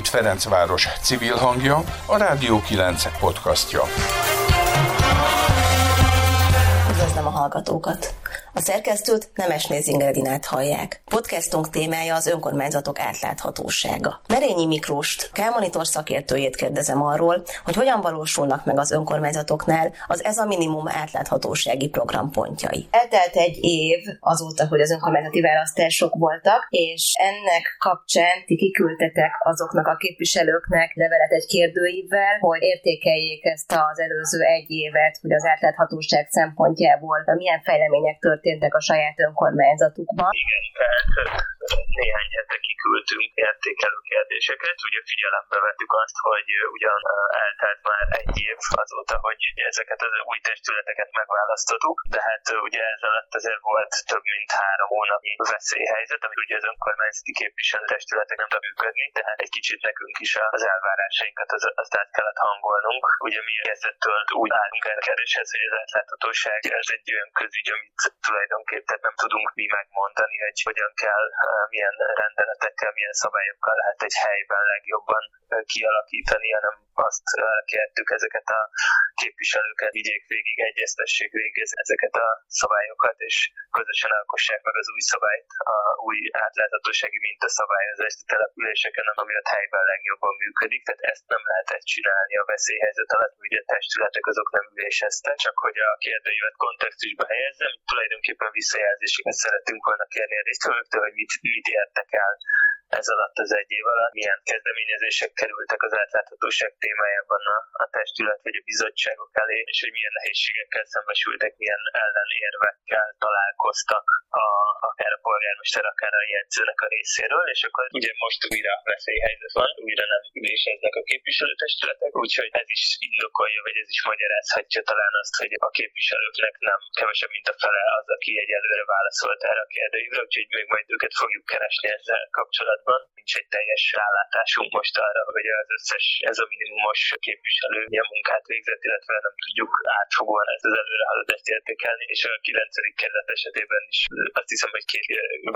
itt Ferencváros civil hangja, a Rádió 9 podcastja. Üdvözlöm a hallgatókat! A szerkesztőt Nemes Ingredinát hallják. Podcastunk témája az önkormányzatok átláthatósága. Merényi Miklóst, Kálmonitor szakértőjét kérdezem arról, hogy hogyan valósulnak meg az önkormányzatoknál az ez a minimum átláthatósági programpontjai. Eltelt egy év azóta, hogy az önkormányzati választások voltak, és ennek kapcsán ti kiküldtetek azoknak a képviselőknek levelet egy kérdőívvel, hogy értékeljék ezt az előző egy évet, hogy az átláthatóság szempontjából milyen fejlemények történtek történtek a saját önkormányzatukban. Igen, tehát néhány hete kiküldtünk értékelő kérdéseket. Ugye figyelembe vettük azt, hogy ugyan eltelt már egy év azóta, hogy ezeket az új testületeket megválasztottuk, de hát ugye ez alatt azért volt több mint három hónapnyi veszélyhelyzet, ami ugye az önkormányzati képviselőtestületek nem tud működni, tehát egy kicsit nekünk is az elvárásainkat az, azt át kellett hangolnunk. Ugye mi kezdettől úgy állunk el kérdéshez, hogy az átláthatóság ez egy olyan közügy, amit tulajdonképpen nem tudunk mi megmondani, hogy hogyan kell, milyen rendeletekkel, milyen szabályokkal lehet egy helyben legjobban kialakítani, hanem azt kértük ezeket a képviselőket, vigyék végig, egyeztessék végig ezeket a szabályokat, és közösen alkossák meg az új szabályt, a új átláthatósági mintaszabályozást a településeken, ami a helyben legjobban működik. Tehát ezt nem lehetett csinálni a veszélyhelyzet alatt, hogy a testületek azok nem üléseztek, csak hogy a kérdőívet kontextusba helyezzem, tulajdonképpen visszajelzéseket szeretünk volna kérni a résztvevőktől, hogy mit, mit értek el ez alatt az egy év alatt, milyen kezdeményezések kerültek az átláthatóság témájában a, a testület vagy a bizottságok elé, és hogy milyen nehézségekkel szembesültek, milyen ellenérvekkel találkoztak a, akár a polgármester, akár a jegyzőnek a részéről, és akkor ugye most újra veszélyhelyzet van, újra nem üléseznek a képviselőtestületek, úgyhogy ez is indokolja, vagy ez is magyarázhatja talán azt, hogy a képviselőknek nem kevesebb, mint a fele az, aki egyelőre válaszolt erre a kérdőívre, úgyhogy még majd őket fogjuk keresni ezzel kapcsolatban kapcsolatban. Nincs egy teljes rálátásunk most arra, hogy az összes ez a minimumos képviselő milyen munkát végzett, illetve nem tudjuk átfogóan ezt az előrehaladást értékelni, és a 9. kerület esetében is azt hiszem, hogy két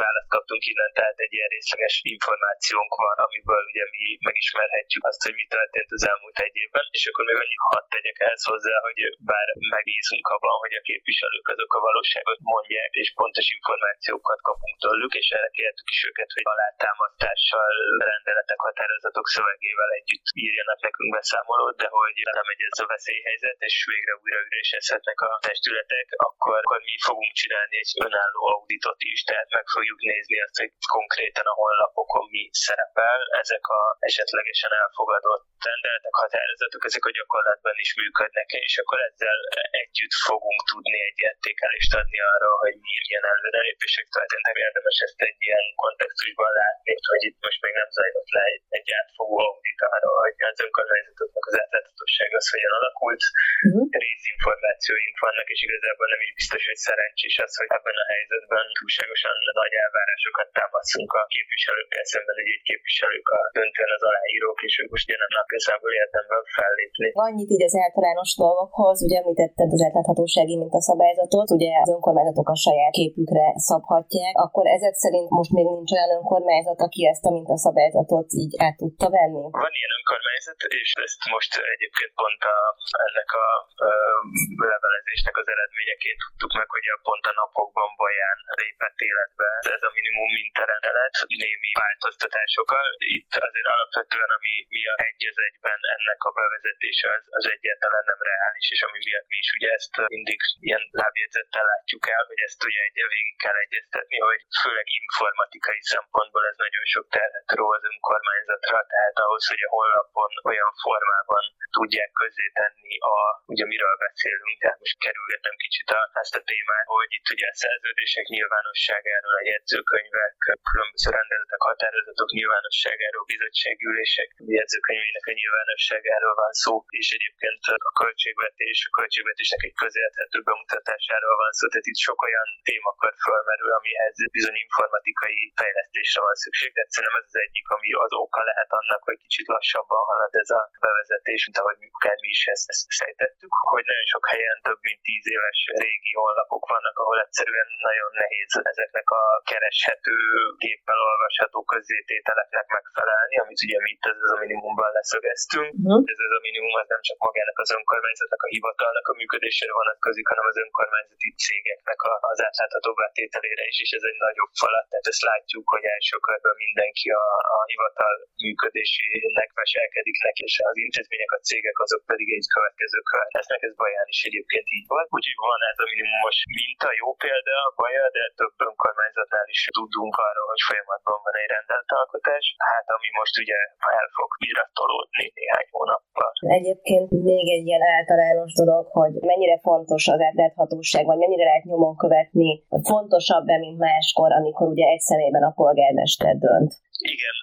választ kaptunk innen, tehát egy ilyen részleges információnk van, amiből ugye mi megismerhetjük azt, hogy mi történt az elmúlt egy évben, és akkor még annyit hadd tegyek ehhez hozzá, hogy bár megbízunk abban, hogy a képviselők azok a valóságot mondják, és pontos információkat kapunk tőlük, és erre kértük is őket, hogy alátámaszt hatással rendeletek, határozatok szövegével együtt írjanak nekünk beszámolót, de hogy nem egy ez a veszélyhelyzet, és végre újra ürésezhetnek a testületek, akkor, akkor mi fogunk csinálni egy önálló auditot is, tehát meg fogjuk nézni azt, hogy konkrétan a honlapokon mi szerepel, ezek a esetlegesen elfogadott rendeletek, határozatok, ezek a gyakorlatban is működnek, és akkor ezzel együtt fogunk tudni egy értékelést adni arra, hogy milyen előrelépések történtek. Érdemes ezt egy ilyen kontextusban látni, hogy itt most még nem zajlott le egy, egy átfogó audit arra, hogy az önkormányzatoknak az átláthatóság az hogyan alakult. Uh-huh. Részinformációink vannak, és igazából nem is biztos, hogy szerencsés az, hogy ebben a helyzetben túlságosan nagy elvárásokat támaszunk a képviselőkkel szemben, hogy egy képviselők a döntően az aláírók, és ők most nem igazából érdemben fellépni. Annyit így az általános dolgokhoz, ugye említetted az átláthatósági szabályzatot, ugye az önkormányzatok a saját képükre szabhatják, akkor ezek szerint most még nincs olyan önkormányzat, aki ezt a mintaszabályzatot így át tudta venni? Van ilyen önkormányzat, és ezt most egyébként pont a, ennek a a levelezésnek az eredményeként tudtuk meg, hogy a pont a napokban Baján lépett életbe ez a minimum mintarendelet némi változtatásokkal. Itt azért alapvetően, ami mi a egy az egyben ennek a bevezetése az, az egyáltalán nem reális, és ami miatt mi is ugye ezt mindig ilyen lábjegyzettel látjuk el, hogy ezt ugye egy végig kell egyeztetni, hogy főleg informatikai szempontból ez nagyon sok terhet ró az önkormányzatra, tehát ahhoz, hogy a honlapon olyan formában tudják közzétenni a, ugye miről beszélünk, tehát most kerülgetem kicsit a, ezt a témát, hogy itt ugye a szerződések nyilvánosságáról, a jegyzőkönyvek, különböző rendeletek, határozatok nyilvánosságáról, bizottságülések jegyzőkönyvének a nyilvánosságáról van szó, és egyébként a költségvetés, a költségvetésnek egy közérthető bemutatásáról van szó, tehát itt sok olyan témakör fölmerül, amihez bizony informatikai fejlesztésre van szükség, de szerintem ez az egyik, ami az oka lehet annak, hogy kicsit lassabban halad ez a bevezetés, mint ahogy akár mi is ezt, ezt sejtettük, hogy nagyon sok helyen több mint tíz éves régi honlapok vannak, ahol egyszerűen nagyon nehéz ezeknek a kereshető, géppel olvasható közzétételeknek megfelelni, amit ugye mi itt ez a minimumban leszögeztünk. Uh-huh. Ez, ez a minimum az nem csak magának az önkormányzatnak, a hivatalnak a működésére vonatkozik, hanem az önkormányzati cégeknek az átlátható tételére is, és ez egy nagyobb falat. Tehát ezt látjuk, hogy első körben mindenki a, a hivatal működésének veselkedik neki, és az intézmények, a cégek azok pedig egy következő kör. Lesznek ez Baján is egyébként így van. Úgyhogy van ez a minimumos minta, jó példa a Baja, de több önkormányzatnál is tudunk arról, hogy folyamatban van egy rendelt alkotás, hát ami most ugye el fog újra tolódni néhány hónappal. Egyébként még egy ilyen általános dolog, hogy mennyire fontos az átláthatóság, vagy mennyire lehet nyomon követni, fontosabb-e, mint máskor, amikor ugye egy személyben a polgármester dönt. Igen,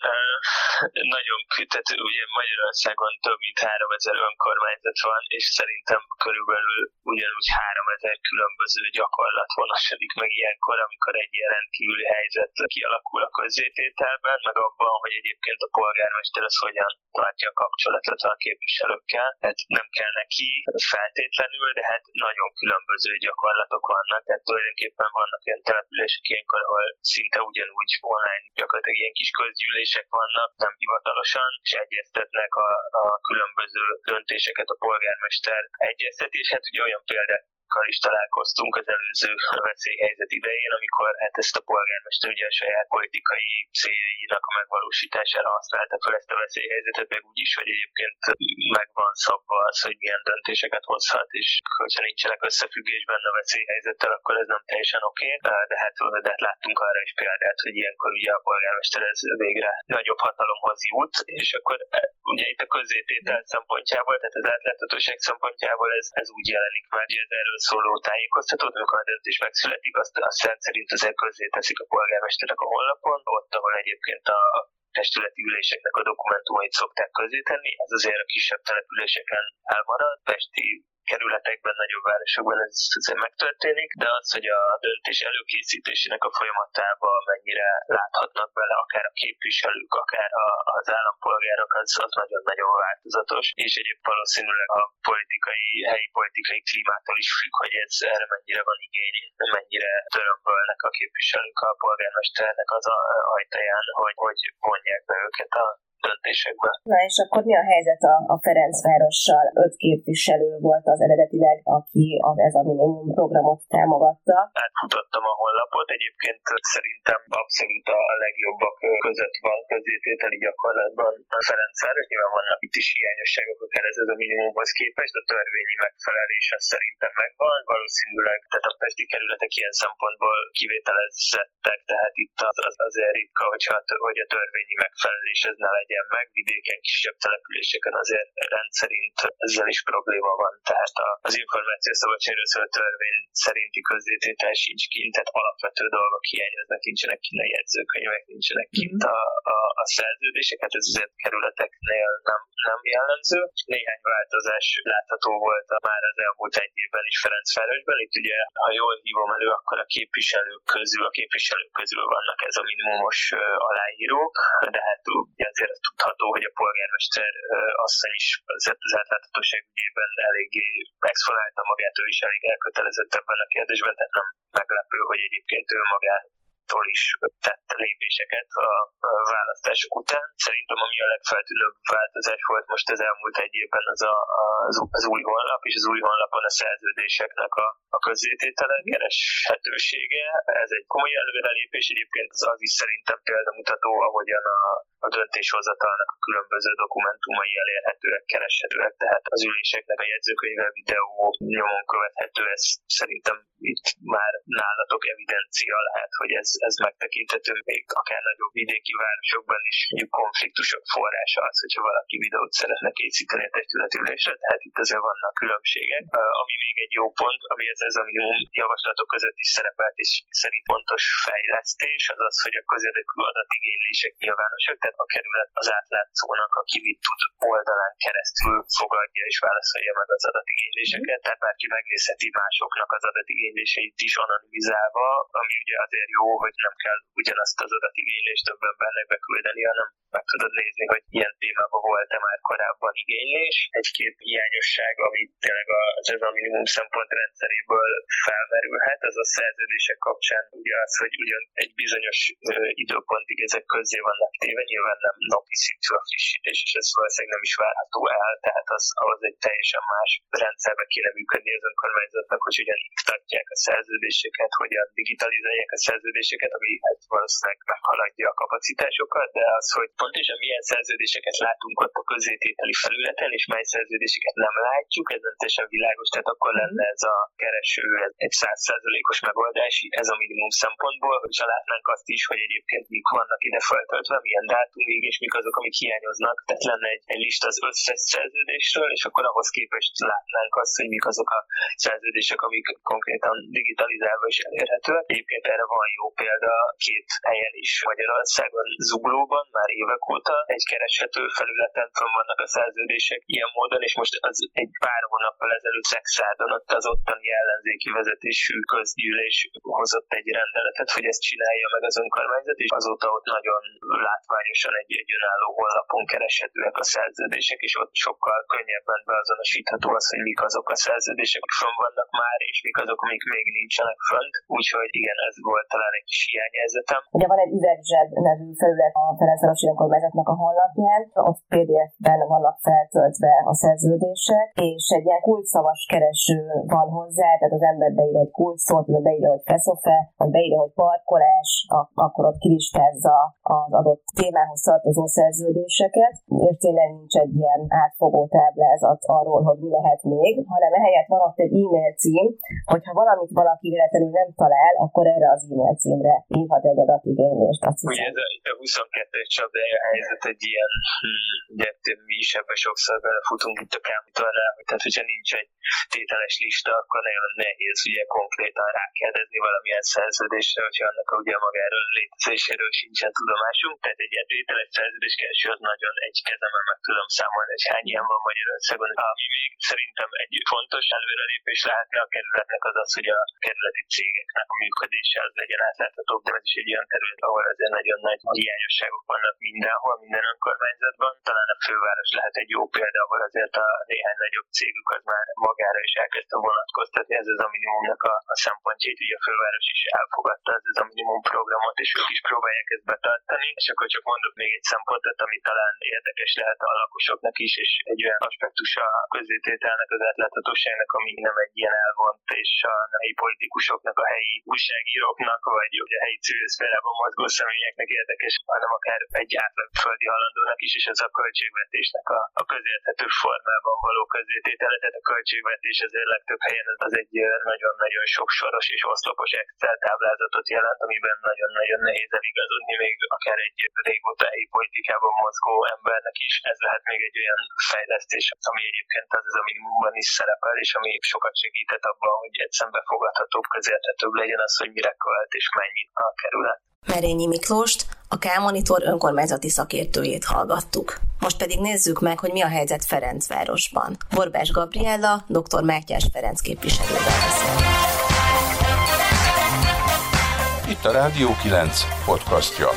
nagyon, tehát ugye Magyarországon több mint 3000 önkormányzat van, és szerintem körülbelül ugyanúgy 3000 különböző gyakorlat vonasodik meg ilyenkor, amikor egy ilyen rendkívüli helyzet kialakul a közzétételben, meg abban, hogy egyébként a polgármester az hogyan tartja a kapcsolatot a képviselőkkel. Hát nem kell neki feltétlenül, de hát nagyon különböző gyakorlatok vannak, tehát tulajdonképpen vannak olyan települések ilyenkor, ahol szinte ugyanúgy online gyakorlatilag ilyen kis közgyűlések vannak, nem hivatalosan, és egyeztetnek a, a különböző döntéseket a polgármester egyeztet, és hát ugye olyan példát is találkoztunk az előző veszélyhelyzet idején, amikor hát ezt a polgármester ugye a saját politikai céljainak a megvalósítására használta fel ezt a veszélyhelyzetet, meg úgy is, hogy egyébként meg van szabva az, hogy milyen döntéseket hozhat, és hogyha nincsenek összefüggésben a veszélyhelyzettel, akkor ez nem teljesen oké, okay. de hát, de hát láttunk arra is példát, hogy ilyenkor ugye a polgármester ez végre nagyobb hatalomhoz jut, és akkor ugye itt a közzététel szempontjából, tehát az átláthatóság szempontjából ez, ez úgy jelenik meg, hogy ez erről szóló tájékoztatót, amikor a döntés megszületik, azt, azt rendszerint azért közzé teszik a polgármesterek a honlapon, ott, ahol egyébként a testületi üléseknek a dokumentumait szokták tenni, ez azért a kisebb településeken elmarad, Pesti kerületekben, nagyobb városokban ez azért megtörténik, de az, hogy a döntés előkészítésének a folyamatában mennyire láthatnak bele akár a képviselők, akár a, az állampolgárok, az, az nagyon-nagyon változatos, és egyébként valószínűleg a politikai, helyi politikai klímától is függ, hogy ez erre mennyire van igény, mennyire törömbölnek a képviselők a polgármesternek az ajtaján, hogy, hogy vonják be őket a döntésekbe. Na és akkor mi a helyzet a, a Ferencvárossal? Öt képviselő volt az eredetileg, aki az ez a minimum programot támogatta. Átfutottam a honlapot, egyébként szerintem abszolút a legjobbak között van közétételi gyakorlatban a Ferencváros. Nyilván vannak itt is hiányosságok, akár ez, ez a minimumhoz képest, a törvényi megfelelés az szerintem megvan. Valószínűleg, tehát a pesti kerületek ilyen szempontból kivételezettek, tehát itt az, az azért ritka, hogyha, hogy a törvényi megfelelés ez ne legyen legyen meg, vidéken, kisebb településeken azért rendszerint ezzel is probléma van. Tehát az információ szabadságról szóló törvény szerinti közzététel sincs kint, tehát alapvető dolgok hiányoznak, nincsenek kint a jegyzőkönyvek, nincsenek kint a, a, a szerződések, hát ez azért kerületeknél nem, nem jellemző. Néhány változás látható volt már az elmúlt egy évben is Ferencvárosban. Itt ugye, ha jól hívom elő, akkor a képviselők közül, a képviselők közül vannak ez a minimumos aláírók, de hát tudható, hogy a polgármester asszony is az átláthatóság ügyében eléggé exponálta magát, ő is elég elkötelezett ebben a kérdésben, tehát nem meglepő, hogy egyébként ő magát is tett lépéseket a választások után. Szerintem ami a legfeltűnőbb változás volt most az elmúlt egy évben az, a, az, az új honlap, és az új honlapon a szerződéseknek a, a közzététele, kereshetősége. Ez egy komoly előrelépés, egyébként az, az is szerintem példamutató, ahogyan a, a döntéshozatalnak a különböző dokumentumai elérhetőek, kereshetőek, tehát az üléseknek a jegyzőkönyve, videó nyomon követhető, ez szerintem itt már nálatok evidencia lehet, hogy ez, ez megtekinthető még akár nagyobb vidéki városokban is mondjuk konfliktusok forrása az, hogyha valaki videót szeretne készíteni a testületülésre, tehát itt azért vannak különbségek. Ami még egy jó pont, ami ez, ez a minimum javaslatok között is szerepelt, és szerint fontos fejlesztés, az az, hogy a közérdekű adatigénylések nyilvánosak, tehát a kerület az átlátszónak, aki mit tud oldalán keresztül fogadja és válaszolja meg az adatigényléseket, tehát bárki megnézheti másoknak az adatigényléseit is anonimizálva, ami ugye azért jó, hogy nem kell ugyanazt az adatigénylést több embernek küldeni, hanem meg tudod nézni, hogy ilyen témában volt-e már korábban igénylés. Egy-két hiányosság, ami tényleg az ez a minimum szempont rendszeréből felmerülhet, az a szerződések kapcsán ugye az, hogy ugyan egy bizonyos időpontig ezek közé vannak téve, nyilván nem napi szintű a frissítés, és ez valószínűleg nem is várható el, tehát az ahhoz egy teljesen más rendszerbe kéne működni az önkormányzatnak, hogy ugyan iktatják a szerződéseket, hogyan digitalizálják a szerződéseket, ami hát valószínűleg meghaladja a kapacitásokat, de az, hogy pontosan milyen szerződéseket látunk ott a közétételi felületen, és mely szerződéseket nem látjuk, ez nem teljesen világos, tehát akkor lenne ez a kereső egy százszerzelékos megoldás, ez a minimum szempontból, hogy látnánk azt is, hogy egyébként mik vannak ide feltöltve, milyen dátumig, és mik azok, amik hiányoznak. Tehát lenne egy, egy lista az összes szerződésről, és akkor ahhoz képest látnánk azt, hogy mik azok a szerződések, amik konkrétan digitalizálva is elérhetőek. Egyébként erre van jó példa két helyen is Magyarországon, Zuglóban, már évek óta egy kereshető felületen fönn vannak a szerződések ilyen módon, és most az egy pár hónappal ezelőtt Szexádon ott az ottani ellenzéki vezetésű közgyűlés hozott egy rendeletet, hogy ezt csinálja meg az önkormányzat, és azóta ott nagyon látványosan egy, egy önálló honlapon kereshetőek a szerződések, és ott sokkal könnyebben beazonosítható az, hogy mik azok a szerződések, fönn vannak már, és mik azok, amik még nincsenek fönt. Úgyhogy igen, ez volt talán egy kis hiányérzetem. Ugye van egy üvegzseb nevű felület a Ferencvárosi önkormányzatnak a honlapján, ott PDF-ben vannak feltöltve a szerződések, és egy ilyen kulcsszavas kereső van hozzá, tehát az ember beír egy kulcsszót, vagy beírja, hogy feszofe, vagy beírja, hogy parkolás, akkor ott kilistázza az adott témához tartozó szerződéseket, és tényleg nincs egy ilyen átfogó táblázat arról, hogy mi lehet még, hanem ehelyett van ott egy e-mail cím, hogyha valamit valaki véletlenül nem talál, akkor erre az e-mail címre írhat egy adatigénylést. Ugye ez a, a 22-es csapdája helyzet egy ilyen, hm, ugye mi is ebben sokszor belefutunk itt a kámítónál, hogy tehát hogyha nincs egy tételes lista, akkor nagyon nehéz ugye konkrétan rákérdezni valamilyen szerződésre, hogyha annak ugye magáról létezéséről sincsen tudomásunk. Tehát egy ilyen tételes szerződés kereső az nagyon egy kezemen meg tudom számolni, hogy hány ilyen van Magyarországon. Ami még szerintem egy fontos előrelépés lehetne a kerületnek az az, hogy a kerületi cégeknek a működése az legyen átlátható, de ez is egy olyan terület, ahol azért nagyon nagy hiányosságok vannak mindenhol, minden önkormányzatban. Talán a főváros lehet egy jó példa, ahol azért a néhány nagyobb cégük az már magára is elkezdte vonatkoztatni ez az a minimumnak a, a szempontjait. Ugye a főváros is elfogadta ez az a minimum programot, és ők is próbálják ezt betartani. És akkor csak mondok még egy szempontot, ami talán érdekes lehet a lakosoknak is, és egy olyan aspektus a közétételnek, az átláthatóságnak, ami nem egy ilyen elvont, és a helyi politikusoknak, a helyi újságíróknak, vagy a helyi civil szférában mozgó személyeknek érdekes, hanem akár egy átlag földi halandónak is, és ez a költségvetésnek a, a közérthető formában való közététele. Tehát a költségvetés azért legtöbb helyen az egy nagyon-nagyon sok soros és oszlopos Excel táblázatot jelent, amiben nagyon-nagyon nehéz eligazodni még akár egy régóta helyi politikában mozgó embernek is. Ez lehet még egy olyan fejlesztés, ami egyébként az, az a minimumban is szerepel, és ami sokat segített abban, hogy egy szembefogadhatóbb, közérthetőbb legyen az, hogy mire költ és mennyit a kerület. Merényi Miklóst, a K-Monitor önkormányzati szakértőjét hallgattuk. Most pedig nézzük meg, hogy mi a helyzet Ferencvárosban. Borbás Gabriella, dr. Mátyás Ferenc képviselővel beszél. Itt a Rádió 9 podcastja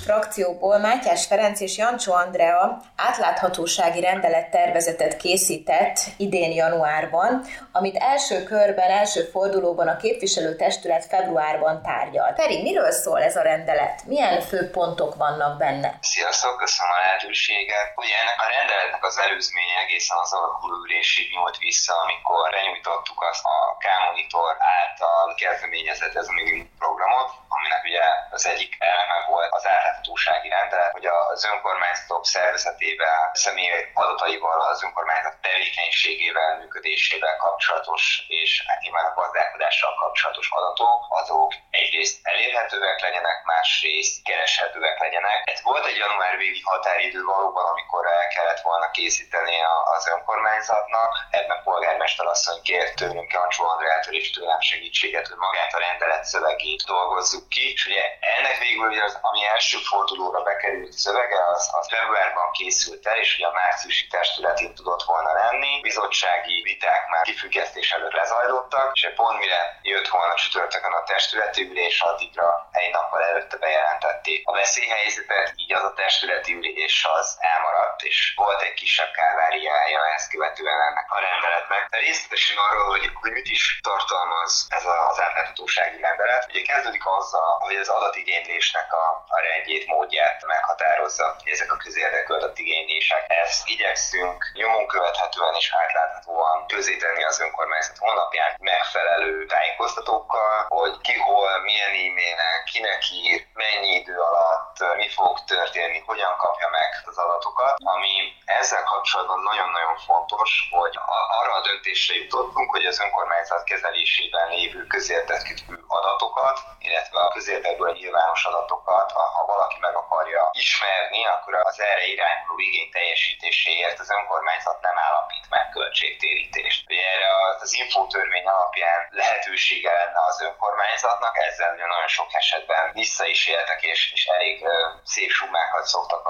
frakcióból Mátyás Ferenc és Jancsó Andrea átláthatósági rendelet tervezetet készített idén januárban, amit első körben, első fordulóban a képviselőtestület februárban tárgyalt. Feri, miről szól ez a rendelet? Milyen fő pontok vannak benne? Sziasztok, köszönöm a lehetőséget. Ugye ennek a rendeletnek az előzménye egészen az alakulülésig nyúlt vissza, amikor benyújtottuk azt a K-Monitor által kezdeményezett ez a programot, aminek ugye az egyik eleme volt az átláthatósági rendelet, hogy az önkormányzatok szervezetével, személy adataival, az önkormányzat tevékenységével, működésével kapcsolatos és hát nyilván a gazdálkodással kapcsolatos adatok, azok egyrészt elérhetőek legyenek, másrészt kereshetőek legyenek. Ez volt egy január végi határidő valóban, amikor el kellett volna készíteni az önkormányzatnak. Ebben polgármester asszony kért tőlünk, Jancsó Andrától és tőlem segítséget, hogy magát a rendelet szövegét dolgozzuk ki, és ugye ennek végül ugye az, ami első fordulóra bekerült szövege, az, az februárban készült el, és ugye a márciusi testületén tudott volna lenni. Bizottsági viták már kifüggesztés előtt lezajlottak, és pont mire jött volna csütörtökön a testületi ülés, addigra egy nappal előtte bejelentették a veszélyhelyzetet, így az a testületi ülés az elmaradt, és volt egy kisebb kárváriája ezt követően ennek a rendeletnek. De részletesen arról, hogy, hogy mit is tartalmaz ez az átláthatósági rendelet. Ugye kezdődik azzal, hogy az adatigénylésnek a, a rendjét, módját meghatározza, ezek a közérdekű adatigénylések. Ezt igyekszünk nyomon követhetően és átláthatóan közéteni az önkormányzat honlapján megfelelő tájékoztatókkal, hogy ki hol, milyen e-mailen, kinek ír, mennyi idő alatt, mi fog történni, hogyan kapja meg az adatokat, ami ezzel kapcsolatban nagyon-nagyon fontos, hogy arra a döntésre jutottunk, hogy az önkormányzat kezelésében lévő közérdekű adatokat, illetve a közérdekből nyilvános adatokat, ha valaki meg akarja ismerni, akkor az erre irányuló igény teljesítéséért az önkormányzat nem állapít meg költségtérítést. Ugye erre az infótörvény alapján lehetősége lenne az önkormányzatnak, ezzel nagyon sok esetben vissza is éltek, és, és elég szép sumákat szoktak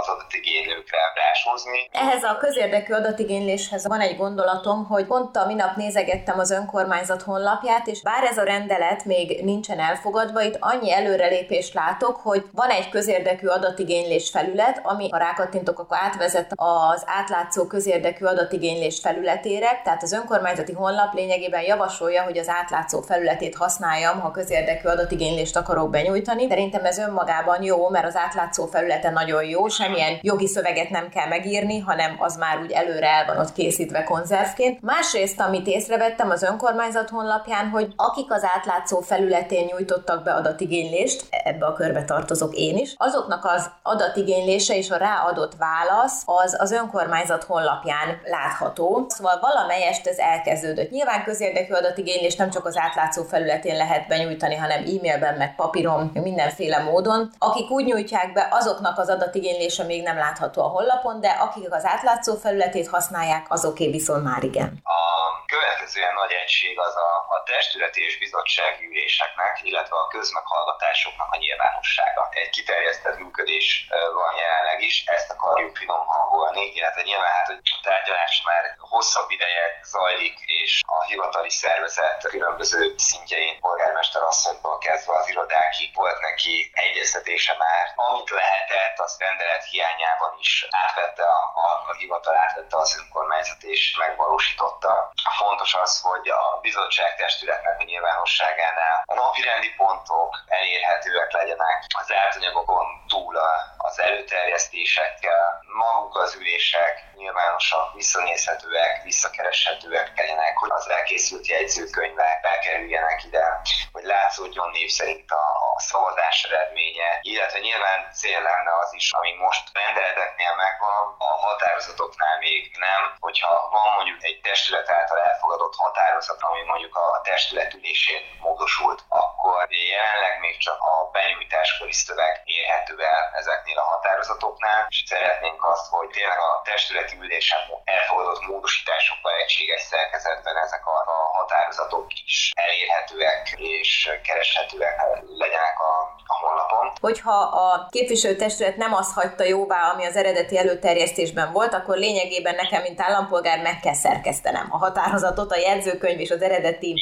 az adatigénylőkre ráshozni. Ehhez a közérdekű adatigényléshez van egy gondolatom, hogy pont a minap nézegettem az önkormányzat honlapját, és bár ez a rendelet még nincsen elfogadva, itt annyi előrelépést látok, hogy van egy közérdekű adatigénylés felület, ami a rákattintok, akkor átvezet az átlátszó közérdekű adatigénylés felületére, tehát az önkormányzati honlap lényegében javasolja, hogy az átlátszó felületét használjam, ha közérdekű adatigénylést akarok benyújtani. Szerintem ez önmagában jó, mert az átlátszó felülete nagyon jó, semmilyen jogi szöveget nem kell megírni, hanem az már úgy előre el van ott készítve konzervként. Másrészt, amit észrevettem az önkormányzat honlapján, hogy akik az átlátszó felületén nyújtottak be adatigénylést, ebbe a körbe tartozok én is, azoknak az adatigénylése és a ráadott válasz az az önkormányzat honlapján látható. Szóval valamelyest ez elkezdődött. Nyilván közérdekű adatigénylés nem csak az átlátszó felületén lehet benyújtani, hanem e-mailben, meg papíron, mindenféle módon. Akik úgy nyújtják be, azoknak az adatigénylése még nem látható a honlapon, de akik az átlátszó felületét használják, azoké viszont már igen. A következő nagy egység az a, a testületi és bizottsági üléseknek, illetve a közmeghallgatásoknak a nyilvánossága. Egy kiterjesztett működés van jelenleg is, ezt akarjuk finom hangolni, illetve nyilván hát, hogy a tárgyalás már hosszabb ideje zajlik, és a hivatali szervezet különböző szintjein, polgármester asszonytól kezdve az irodákig volt neki egyeztetése már. Amit lehetett, azt rendelet hiányában is átvette a, a, a hivatal, átvette az önkormányzat és megvalósította. Fontos az, hogy a bizottság testületnek a nyilvánosságánál a napirendi pontok elérhetőek legyenek, az átanyagokon túl az előterjesztésekkel, maguk az ülések nyilvánosak, visszanézhetőek, visszakereshetőek legyenek, hogy az elkészült jegyzőkönyvek bekerüljenek ide, hogy látszódjon név szerint a, a szavazás eredménye, illetve nyilván cél lenne az is, ami most rendeleteknél megvan, a határozatoknál még nem, hogyha van mondjuk egy testület által elfogadott határozat, ami mondjuk a testület ülésén módosult, jelenleg még csak a benyújtáskori szöveg érhető el ezeknél a határozatoknál, és szeretnénk azt, hogy tényleg a testületi ülésen elfogadott módosításokkal egységes szerkezetben ezek a, a határozatok is elérhetőek és kereshetőek legyenek a, a honlapon. Hogyha a képviselőtestület nem azt hagyta jóvá, ami az eredeti előterjesztésben volt, akkor lényegében nekem, mint állampolgár meg kell szerkesztenem a határozatot, a jegyzőkönyv és az eredeti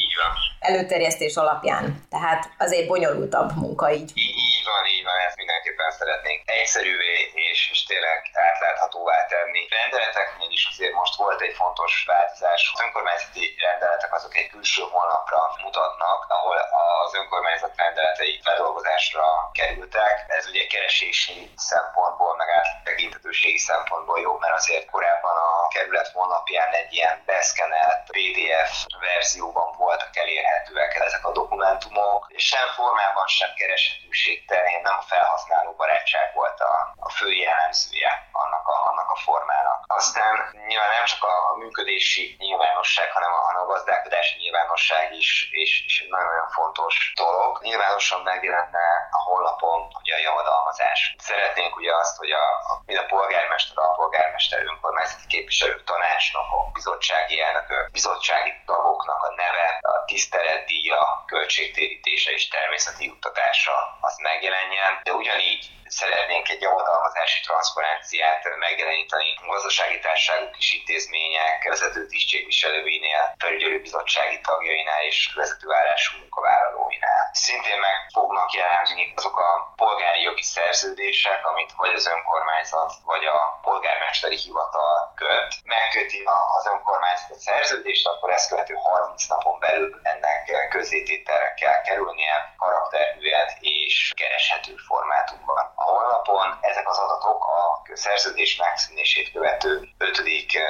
előterjesztés alapján. Tehát azért bonyolultabb munka így. Így van, így van, ezt mindenképpen szeretnénk egyszerűvé és, és tényleg átláthatóvá tenni. Rendeleteknél is azért most volt egy fontos változás. Az önkormányzati rendeletek azok egy külső honlapra mutatnak, ahol az önkormányzat rendeletei feldolgozásra kerültek. Ez ugye keresési szempontból, meg áttekintetőségi szempontból jó, mert azért korábban a kerület honlapján egy ilyen beszkenelt PDF verzióban voltak elérhetőek ezek a dokumentumok, és sem formában, sem kereshetőség terén nem a felhasználó barátság volt a, a fő jellemzője annak a, annak a formának. Aztán nyilván nem csak a, a működési nyilvánosság, hanem a, hanem a gazdálkodási nyilvánosság is, és, és egy nagyon-nagyon fontos dolog. Nyilvánosan megjelenne a honlapon ugye a javadalmazás. Szeretnénk ugye azt, hogy a, a, mind a polgármester, a polgármester önkormányzati képviselők, tanácsnokok, bizottsági elnökök, bizottsági tagoknak a neve, a tiszteletdíja, költségtérítése és természeti juttatása az megjelenjen, de ugyanígy szeretnénk egy javadalmazási transzparenciát megjeleníteni gazdasági társaságok és intézmények vezető tisztségviselőinél, felügyelőbizottsági tagjainál és vezetőállású munkavállalóinál. Szintén meg fognak jelenni azok a polgári jogi szerződések, amit vagy az önkormányzat, vagy a polgármesteri hivatal köt. Megköti az önkormányzat a szerződést, akkor ezt követő 30 napon belül ennek közzétételre kell kerülnie karakterműen és kereshető formátumban a honlapon ezek az adatok a szerződés megszűnését követő 5.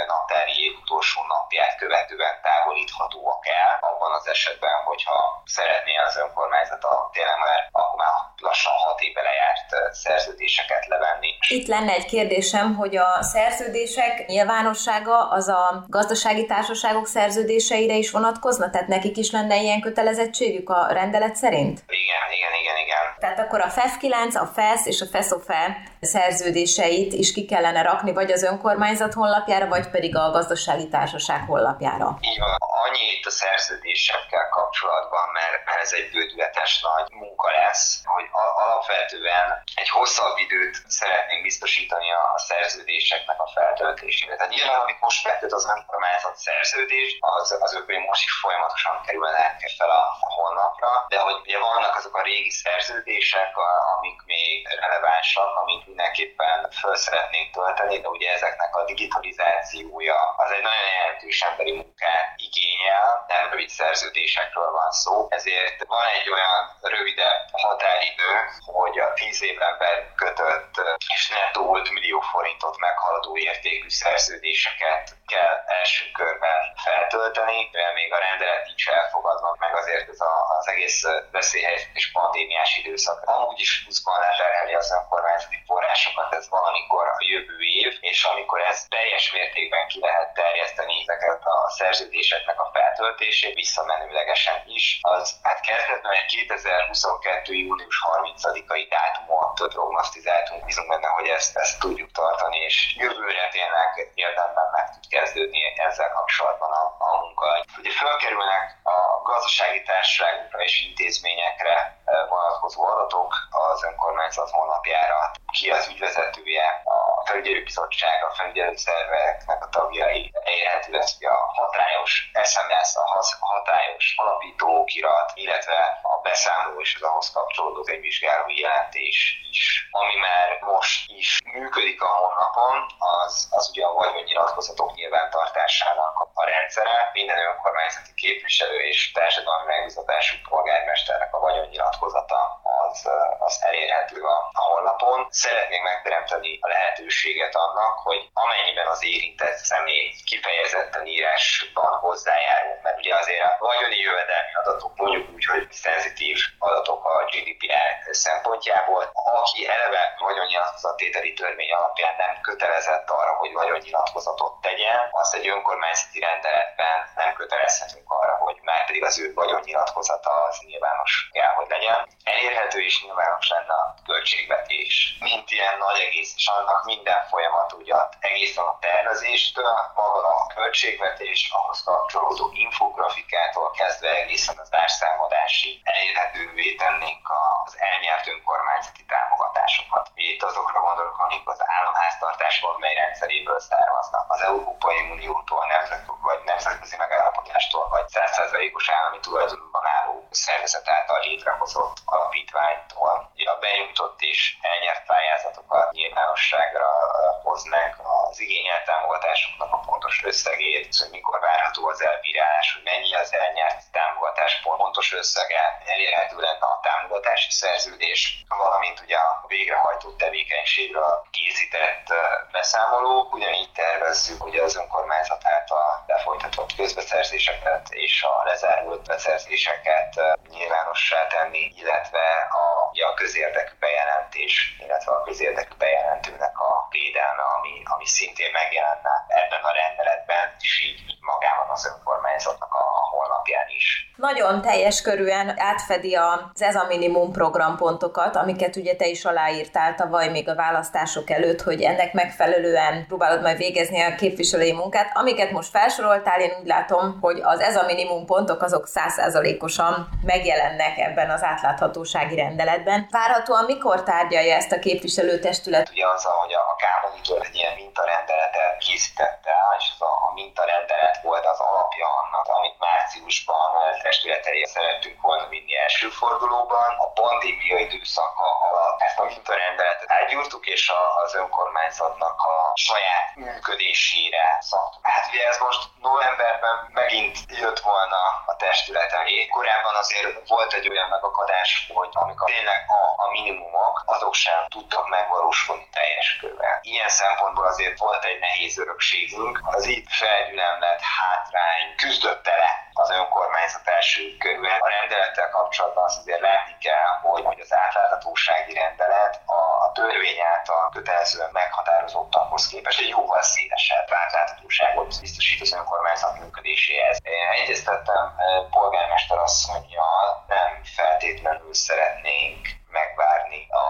naptári év utolsó napját követően távolíthatóak el, abban az esetben, hogyha szeretné az önkormányzat a tényleg már akkor már lassan hat éve lejárt szerződéseket levenni. Itt lenne egy kérdésem, hogy a szerződések nyilvánossága az a gazdasági társaságok szerződéseire is vonatkozna? Tehát nekik is lenne ilyen kötelezettségük a rendelet szerint? Igen, igen, igen. Tehát akkor a FEF 9, a FESZ és a FESZOFE szerződéseit is ki kellene rakni, vagy az önkormányzat honlapjára, vagy pedig a gazdasági társaság honlapjára. Így van. Annyi itt a szerződésekkel kapcsolatban, mert ez egy bődületes nagy munka lesz, hogy alapvetően egy hosszabb időt szeretnénk biztosítani a szerződéseknek a feltöltésére. Tehát nyilván, amit most megköt az önkormányzat szerződést, az, az ők most is folyamatosan kerülnek fel a honlapra, de hogy ugye vannak azok a régi szerződések, amik még relevánsak, amit mindenképpen föl szeretnénk tölteni, de ugye ezeknek a digitalizációja az egy nagyon jelentős emberi munkát igényel, nem rövid szerződésekről van szó, ezért van egy olyan rövidebb határidő, hogy a 10 éven belül kötött és nettó 5 millió forintot meghaladó értékű szerződéseket kell első körben feltölteni, mivel még a rendelet nincs elfogadva, meg azért ez a, az egész veszélyhelyzet és pandémiás időszak. Amúgy is pluszban leterheli az önkormányzati forrásokat, ez valamikor a jövő év, és amikor ez teljes mértékben ki lehet terjeszteni ezeket a szerződéseknek a feltöltését, visszamenőlegesen is, az hát kezdetben egy 2022. június 30-ai dátumot prognosztizáltunk, bízunk benne, hogy ezt, ezt tudjuk tartani, és jövőre tényleg érdemben meg tud kezdődni ezzel kapcsolatban a, a munka. Ugye felkerülnek a gazdasági társaságokra és intézményekre vonatkozó adatok az önkormányzat honlapjára, ki az ügyvezetője, a felügyelőbizottság, a felügyelő szerveknek a tagjai, elérhető lesz a hatályos SMS, a hatályos alapítókirat, illetve a beszámoló és az ahhoz kapcsolódó egy vizsgálói jelentés is. Ami már most is működik a honlapon, az, az ugye a vagyonnyilatkozatok nyilvántartásának a rendszere. Minden önkormányzati képviselő és társadalmi megbizatású polgármesternek a vagyonnyilatkozata az, az elérhető a, a honlapon. Szeretnénk megteremteni a lehetőséget annak, hogy amennyiben az érintett személy kifejezetten írásban hozzájárul, mert ugye azért a vagyoni jövedelmi adatok mondjuk úgy, hogy szenzitív adatok a GDPR szempontjából, aki eleve vagyonnyilatkozattételi törvény alapján nem kötelezett arra, hogy vagyonnyilatkozatot tegyen, azt egy önkormányzati rendeletben nem kötelezhetünk arra, hogy már pedig az ő vagyonnyilatkozata az nyilvános kell, hogy legyen. Elérhető és nyilvános lenne a költségvetés, mint ilyen nagy egész, és annak minden folyamat ugye egészen a tervezéstől, maga a költségvetés, ahhoz kapcsolódó infografikától kezdve egészen az árszámadási elérhetővé tennénk az elnyert önkormányzati támogatásokat. Itt azokra gondolok, amik az államháztartás mely rendszeréből származnak, az Európai Uniótól, nemzet, vagy nemzetközi megállapodástól, vagy 100%-os állami tulajdonban álló szervezet által létrehozott alapítványtól. A benyújtott és elnyert pályázatokat nyilvánosságra hoznak az igényelt támogatásoknak a pontos összegét, hogy mikor várható az elbírálás, hogy mennyi az elnyert támogatás pontos összege, elérhető lenne a támogatási szerződés, valamint ugye a végrehajtó tevékenységről készített beszámolók. Ugyanígy tervezzük hogy az önkormányzat által lefolytatott közbeszerzéseket és a lezárult beszerzéseket nyilvánossá tenni, illetve a, a közérdekű bejelentés, illetve a közérdekű bejelentőnek a védelme, ami, ami szintén megjelenne ebben a rendeletben, és így, magában az önkormányzatnak a, a alapján is. Nagyon teljes körűen átfedi az Ez a Minimum programpontokat, amiket ugye te is aláírtál tavaly még a választások előtt, hogy ennek megfelelően próbálod majd végezni a képviselői munkát. Amiket most felsoroltál, én úgy látom, hogy az Ez a Minimum pontok azok százszázalékosan megjelennek ebben az átláthatósági rendeletben. Várhatóan mikor tárgyalja ezt a képviselőtestület? Ugye az, hogy a Kámonitól egy ilyen mintarendeletet készítette, és az a, a mintarendelet volt az alapja annak, amit márciusban testületei szerettünk volna vinni első fordulóban. A pandémia időszaka alatt ezt a mintarendeletet elgyúrtuk, és az önkormányzatnak a saját működésére szabtuk. Hát ugye ez most novemberben megint jött volna a testület elé. Korábban azért volt egy olyan megakadás, hogy amikor tényleg a, a minimumok, azok sem tudtak megvalósulni teljes körben. Ilyen szempontból azért volt egy nehéz örökségünk. Az itt felgyülemlett hátrány küzdötte le az önkormányzat első körül. A rendelettel kapcsolatban azt azért látni kell, hogy, hogy az átláthatósági rendelet a, törvény által kötelezően meghatározottakhoz képest egy jóval szélesebb átláthatóságot biztosít az önkormányzat működéséhez. Én egyeztettem eh, polgármester asszonyjal, nem feltétlenül szeretnénk megvárni a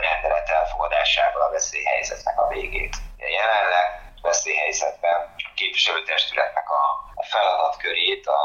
rendelet elfogadásával a veszélyhelyzetnek a végét. Jelenleg veszélyhelyzetben a képviselőtestületnek a, a feladatkörét a,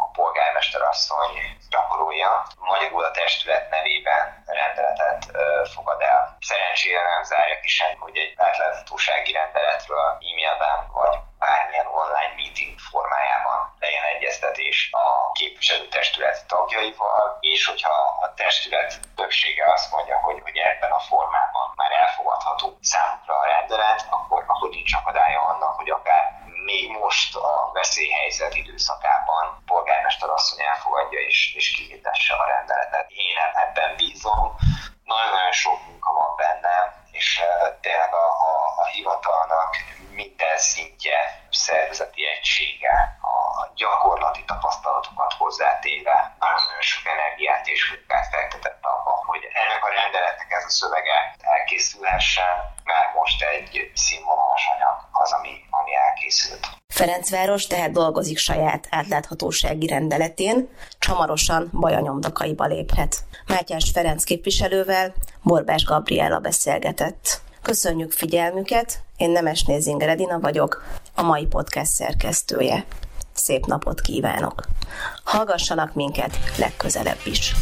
a polgármester asszony gyakorolja. Magyarul a testület nevében rendeletet ö, fogad el. Szerencsére nem zárja ki sem, hogy egy átláthatósági rendeletről e-mailben vagy bármilyen online meeting formájában legyen egyeztetés a képviselőtestület tagjaival, és hogyha a testület többsége azt mondja, hogy, hogy ebben a formában már elfogadható számukra a rendelet, akkor, akkor nincs akadálya annak, hogy akár még most a veszélyhelyzet időszakában polgármester asszony elfogadja és, és kihirdesse a rendeletet. Én ebben bízom, nagyon-nagyon sok munka van benne, és tényleg a, a, a hivatalnak minden szintje, szervezeti egysége, a gyakorlati tapasztalatokat hozzátéve nagyon sok energiát és munkát fektetett abba, hogy ennek a rendeletnek ez a szövege elkészülhessen, mert most egy színvonalas anyag az, ami, ami elkészült. Ferencváros tehát dolgozik saját átláthatósági rendeletén, csamarosan bajanyomdakaiba léphet. Mátyás Ferenc képviselővel Borbás Gabriela beszélgetett. Köszönjük figyelmüket, én Nemes Nézinger Edina vagyok, a mai podcast szerkesztője. Szép napot kívánok! Hallgassanak minket legközelebb is!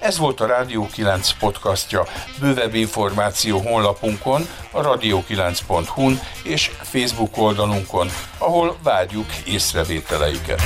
Ez volt a Rádió 9 podcastja. Bővebb információ honlapunkon, a radio9.hu-n és Facebook oldalunkon, ahol várjuk észrevételeiket.